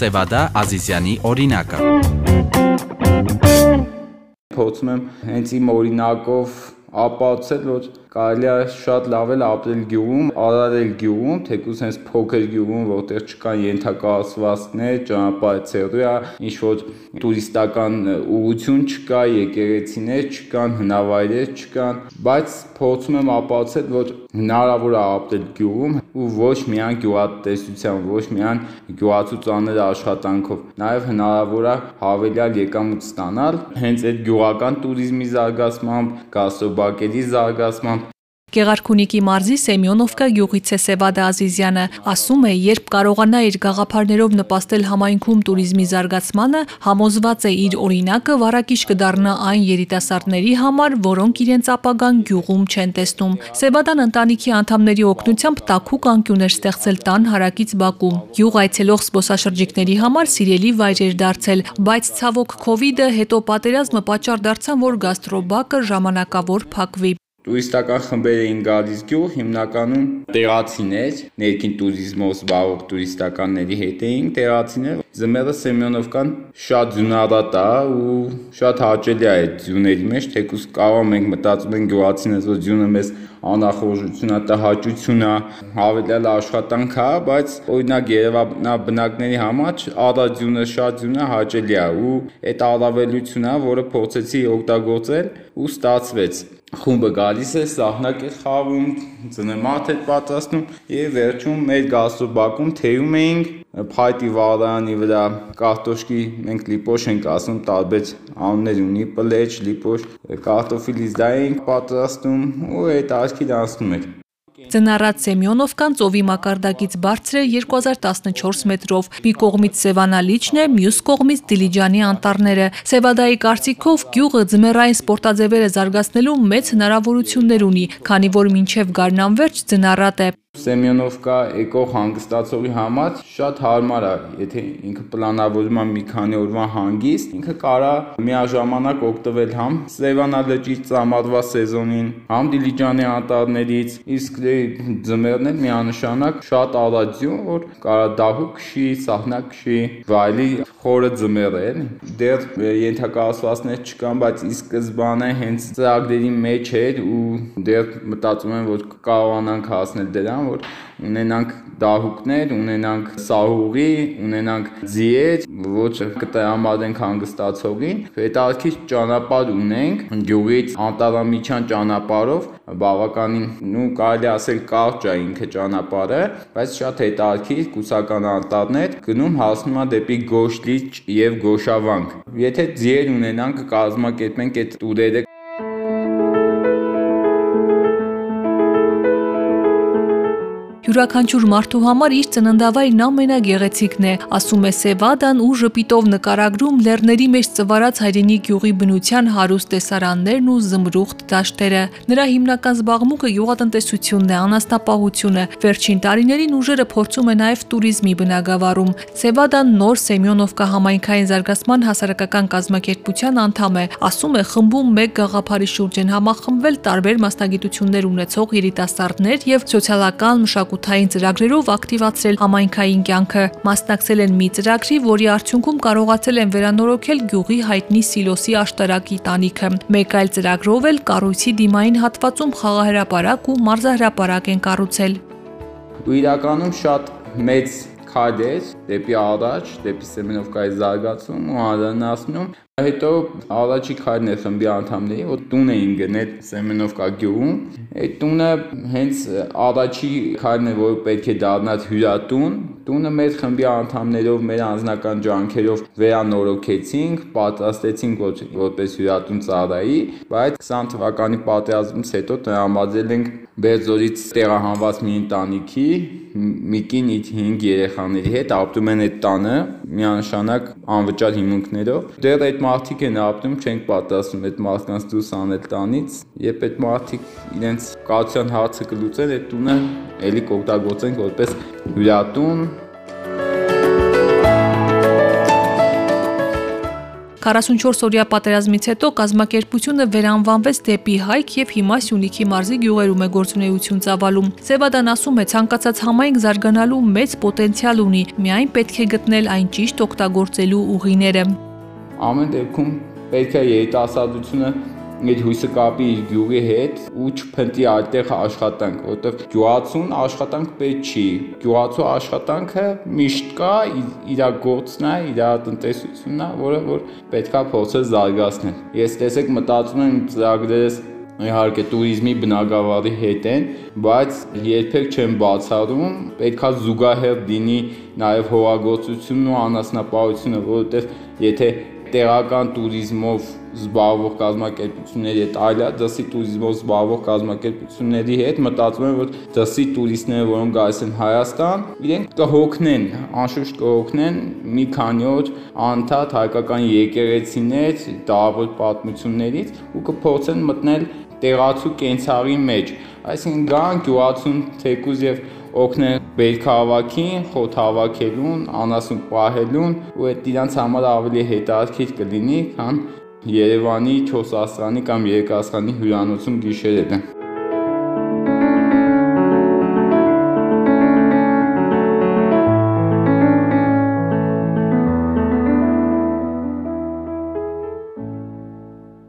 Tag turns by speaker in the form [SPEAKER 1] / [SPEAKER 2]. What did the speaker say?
[SPEAKER 1] Սևադա Ազիզյանի օրինակը։
[SPEAKER 2] Փորձում եմ հենց իմ օրինակով ապացուցել, որ կարելի է շատ լավ էլ ապրել գյուղում, արարել գյուղում, թեկուզ հենց փոքր գյուղում, որտեղ չկան ենթակառուցվածքներ, ճանապարհերը, ինչ որ տուրիստական ուղություն չկա, եկեղեցիներ չկան, հնավայրեր չկան, բայց փորձում եմ ապացուցել, որ հնարավոր է ապրել գյուղում ու ոչ միայն գյուղատնտեսության, ոչ միայն գյուղացուցաներ աշխատանքով, նաև հնարավոր է հավելյալ եկամուտ ստանալ հենց այդ գյուղական туриզմի զարգացմամբ, գաստրոբակերի զարգացմամբ
[SPEAKER 3] Գեղարքունիքի մարզի Սեմյոնովկա գյուղից է Սևադա Ազիզյանը։ Ասում է, երբ կարողանա իր գաղափարներով նպաստել համայնքում туриզմի զարգացմանը, համոզված է իր օրինակը վարակիչ կդառնա այն երիտասարդների համար, որոնք իրենց ապագան գյուղում չեն տեսնում։ Սևադան ընտանիքի անդամների օգնությամբ տաքուկ անկյուն էր ստեղծել տան հարակից Բաքու։ Գյուղ այցելող զբոսաշրջիկների համար սիրելի վայր էր դարձել, բայց ցավոք կ ូវ իդը հետո պատերազմը պատճառ դարձան, որ գաստրոբակը ժամանակավոր փակվի։
[SPEAKER 2] Տուրիստական խմբեր էին գալիս գյուղ, հիմնականում տեղացիներ, ներքին туриզմով զբաղվող տուրիստականների հետ էինք, տեղացիներ։ Զմերը Սեմյոնովկան շատ ձյունառատ է ու շատ հաճելի է այդ ձյունների մեջ, թեկուզ կարող մենք մտածում ենք գյուղացիներս, որ ձյունը մեզ անախորժություն է, տհաճություն է, հավելյալ աշխատանք է, բայց օրինակ Երևանաբնակների համար առաձյունը շատ ձյունը հաճելի է ու այդ առավելությունն է, որը փորձեցի օգտագործել ու ստացվեց։ Խումբը գալիս է, սահնակ է խաղում, ծնեմատ է պատրաստում եւ վերջում մեր գաստրոբակում թեյում էինք փայտի վարանի վրա կարտոշկի մենք լիպոշ ենք ասում տարբեր անուններ ունի պլեջ, լիպոշ, կարտոֆիլից դա էինք պատրաստում ու այդ արքի դասնում էր
[SPEAKER 3] Ձնառած Սեմյոնովկան ծովի մակարդակից բարձր է 2014 մետրով։ Մի կողմից Սևանալիչն է, մյուս կողմից Դիլիջանի անտառները։ Սևադայի կարծիքով գյուղը ձմեռային սպորտաձևերը զարգացնելու մեծ հնարավորություններ ունի, քանի որ մինչև գարնանվերջ ձնառատ է։
[SPEAKER 2] Սեմյոնովկա եկող հանգստացողի համար շատ հարմար է, եթե ինքը պլանավորում է մի քանի օրվա հանգիստ, ինքը կարա միաժամանակ օգտվել համ Սևանա լճից ծամարվա սեզոնին, համ Դիլիջանի անտառներից, իսկ ձմեռն էլ միանշանակ շատ արածյուն, որ կարա դահուկ քշի, սահնակ քշի, վայլի խորը ձմեռ է, էլի։ Դեռ ենթակառուցվածքներ չկան, բայց ի սկզբանե հենց ծրագրերի մեջ էր ու դեռ մտածում եմ, որ կարողանանք հասնել դրան, որ ունենանք դահուկներ, ունենանք սահուղի, ունենանք ձիեր, ոչ կտրամադրենք հանգստացողին, հետարքի ճանապարհ ունենք գյուղից անտառամիջյան ճանապարհով, բավականին, նու կարելի ասել կարճ է ինքը ճանապարհը, բայց շատ հետարքի կուսական անտառներ գնում հասնում է դեպի Գոշլիչ եւ Գոշավանք։ Եթե ձիեր ունենանք, կազմակերպենք այդ տուրերը
[SPEAKER 3] յուրաքանչյուր մարդու համար իր ծննդավայրն ամենագեղեցիկն է, ասում է Սևադան ու ժպիտով նկարագրում լեռների մեջ ծվարած հայրենի գյուղի բնության հարուստ տեսարաններն ու զմրուխտ դաշտերը։ Նրա հիմնական զբաղմունքը գյուղատնտեսությունն է, անասնապահությունը։ Վերջին տարիներին ուժերը փորձում է նաև туриզմի բնագավառում։ Սևադան նոր Սեմյոնովկա համայնքային զարգացման հասարակական կազմակերպության անդամ է, ասում է խմբում մեկ գաղափարի շուրջ են համախմբվել տարբեր մասնագիտություններ ունեցող երիտասարդներ եւ սոցիալական մշակութային մշակութային ծրագրերով ակտիվացրել համայնքային կյանքը։ Մասնակցել են մի ծրագրի, որի արդյունքում կարողացել են վերանորոգել գյուղի հայտնի Սիլոսի աշտարակի տանիքը։ Մեկ այլ ծրագրով էլ կառույցի դիմային հատվածում խաղահրապարակ ու մարզահրապարակ են կառուցել։
[SPEAKER 2] Ու իրականում շատ մեծ քայլեր դեպի առաջ, դեպի Սեմենովկայի զարգացում ու անհանրացնում Հետո առաջի քայլն է խմբի անդամների, որ տուն էին գնել Սեմենովկա գյուղում։ Այդ տունը հենց առաջի քայլն է, որ պետք է դառնաց հյուրատուն։ Տունը մեր խմբի անդամներով, մեր անձնական ջանքերով վերանորոգեցինք, պատրաստեցինք որ, որպես հյուրատուն ծառայի, բայց 20 թվականի պատերազմից հետո տրամադրել ենք Բերձորից տեղահանված մի ընտանիքի մի կին 5 երեխաների հետ ապրում են այդ տանը միանշանակ անվճար հիմունքներով։ Դեռ այդ մարդիկ են ապրում, չենք պատասխանում այդ մարդկանց դուրս անել տանից, երբ այդ մարդիկ իրենց կացության հարցը կլուծեն, այդ տունը ելի կօգտագործենք որպես հյուրատուն,
[SPEAKER 3] 44 օրյա պատերազմից հետո կազմակերպությունը վերանվանվեց դեպի Հայք եւ հիմա Սյունիքի մարզի գյուղերում է գործունեություն ծավալում։ Սևադան ասում է, ցանկացած համայնք զարգանալու մեծ պոտենցիալ ունի, միայն պետք է գտնել այն ճիշտ օգտագործելու ուղիները։
[SPEAKER 2] Ամեն դեպքում պետք է երիտասարդությունը այդ հույսը կապի իր գյուղի հետ ու չփնտի այդտեղ աշխատանք, որովհետև գյուղացուն աշխատանք պետք չի։ Գյուղացու աշխատանքը միշտ կա, իր գործն է, իր տնտեսությունն է, որը որ պետքա փորձես զարգացնել։ Ես տեսեք մտածում եմ ծրագրերս իհարկե туриզմի բնակավարի հետ են, բայց երբեք չեմ բացառում, պետքա զուգահեռ լինի նաև հողագործությունն ու անասնապահությունը, որովհետև եթե տեղական туриզմով զբաղվող կազմակերպությունների հետ, այլ դասի туриզմով զբաղվող կազմակերպությունների հետ մտածում եմ, որ դասի туриստները, որոնք գալիս են Հայաստան, իրենք կհոգնեն, անշուշտ կհոգնեն մի քանի օր անդադ հայկական եկեղեցիներ, դարավոր պատմություններից ու կփորձեն մտնել տեղացու կենցաղի մեջ, այսինքն գան գյուղացուն թեկուզ եւ օգնեն բերքահավաքին, խոտ հավաքելուն, անասուն պահելուն ու այդ իրանց համար ավելի հետաքրքիր կլինի, քան Երևանի 4 աստղանի կամ 3 աստղանի հյուրանոցում գիշերել են։